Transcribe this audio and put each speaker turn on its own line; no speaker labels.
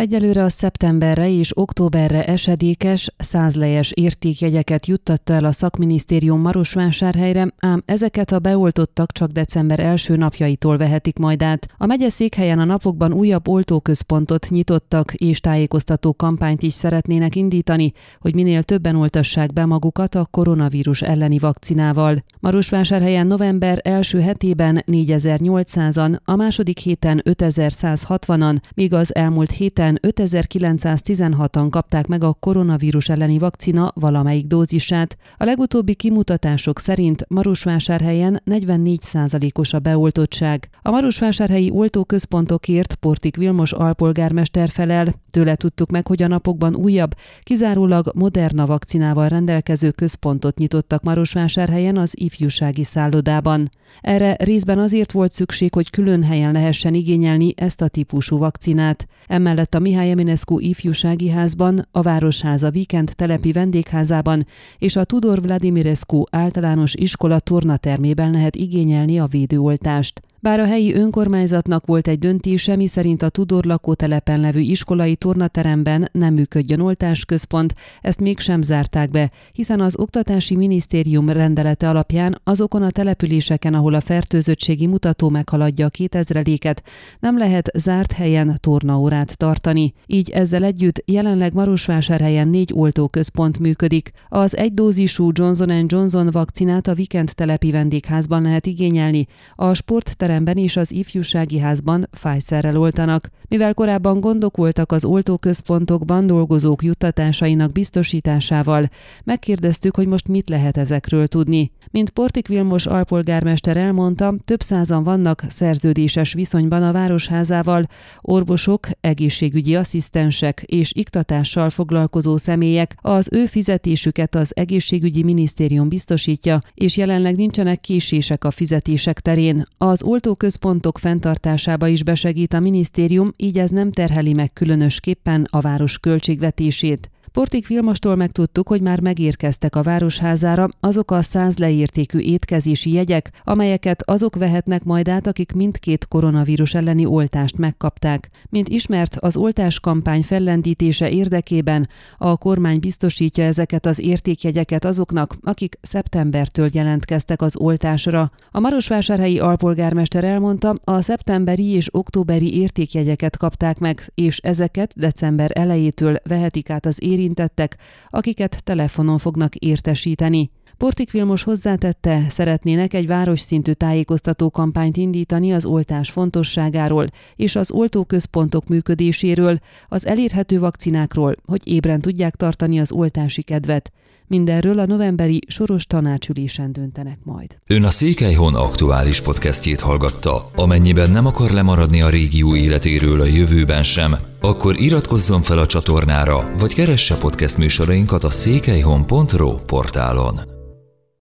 Egyelőre a szeptemberre és októberre esedékes, százlejes értékjegyeket juttatta el a szakminisztérium Marosvásárhelyre, ám ezeket a beoltottak csak december első napjaitól vehetik majd át. A megye székhelyen a napokban újabb oltóközpontot nyitottak és tájékoztató kampányt is szeretnének indítani, hogy minél többen oltassák be magukat a koronavírus elleni vakcinával. Marosvásárhelyen november első hetében 4800-an, a második héten 5160-an, míg az elmúlt héten Pénteken 5916-an kapták meg a koronavírus elleni vakcina valamelyik dózisát. A legutóbbi kimutatások szerint Marosvásárhelyen 44%-os a beoltottság. A Marosvásárhelyi oltóközpontokért Portik Vilmos alpolgármester felel. Tőle tudtuk meg, hogy a napokban újabb, kizárólag Moderna vakcinával rendelkező központot nyitottak Marosvásárhelyen az ifjúsági szállodában. Erre részben azért volt szükség, hogy külön helyen lehessen igényelni ezt a típusú vakcinát. Emellett a Mihály Eminescu ifjúsági házban, a Városháza Víkend telepi vendégházában és a Tudor Vladimirescu általános iskola tornatermében lehet igényelni a védőoltást. Bár a helyi önkormányzatnak volt egy döntése, mi szerint a Tudor lakótelepen levő iskolai tornateremben nem működjön oltásközpont, ezt mégsem zárták be, hiszen az Oktatási Minisztérium rendelete alapján azokon a településeken, ahol a fertőzöttségi mutató meghaladja a 2000-éket, nem lehet zárt helyen tornaórát tartani. Így ezzel együtt jelenleg Marosvásárhelyen négy oltóközpont működik. Az egydózisú Johnson Johnson vakcinát a Vikend telepi vendégházban lehet igényelni, a sport teremben és az ifjúsági házban Pfizerrel oltanak. Mivel korábban gondok voltak az oltóközpontokban dolgozók juttatásainak biztosításával, megkérdeztük, hogy most mit lehet ezekről tudni. Mint Portik Vilmos alpolgármester elmondta, több százan vannak szerződéses viszonyban a városházával, orvosok, egészségügyi asszisztensek és iktatással foglalkozó személyek, az ő fizetésüket az egészségügyi minisztérium biztosítja, és jelenleg nincsenek késések a fizetések terén. Az oltóközpontok fenntartásába is besegít a minisztérium, így ez nem terheli meg különösképpen a város költségvetését. Portik Vilmostól megtudtuk, hogy már megérkeztek a városházára azok a száz leértékű étkezési jegyek, amelyeket azok vehetnek majd át, akik mindkét koronavírus elleni oltást megkapták. Mint ismert, az oltáskampány fellendítése érdekében a kormány biztosítja ezeket az értékjegyeket azoknak, akik szeptembertől jelentkeztek az oltásra. A Marosvásárhelyi alpolgármester elmondta, a szeptemberi és októberi értékjegyeket kapták meg, és ezeket december elejétől vehetik át az érintett érintettek, akiket telefonon fognak értesíteni. Portik Vilmos hozzátette, szeretnének egy város szintű tájékoztató kampányt indítani az oltás fontosságáról és az oltóközpontok működéséről, az elérhető vakcinákról, hogy ébren tudják tartani az oltási kedvet. Mindenről a novemberi soros tanácsülésen döntenek majd.
Ön a Székelyhon aktuális podcastjét hallgatta. Amennyiben nem akar lemaradni a régió életéről a jövőben sem, akkor iratkozzon fel a csatornára, vagy keresse podcast műsorainkat a székelyhon.pro portálon.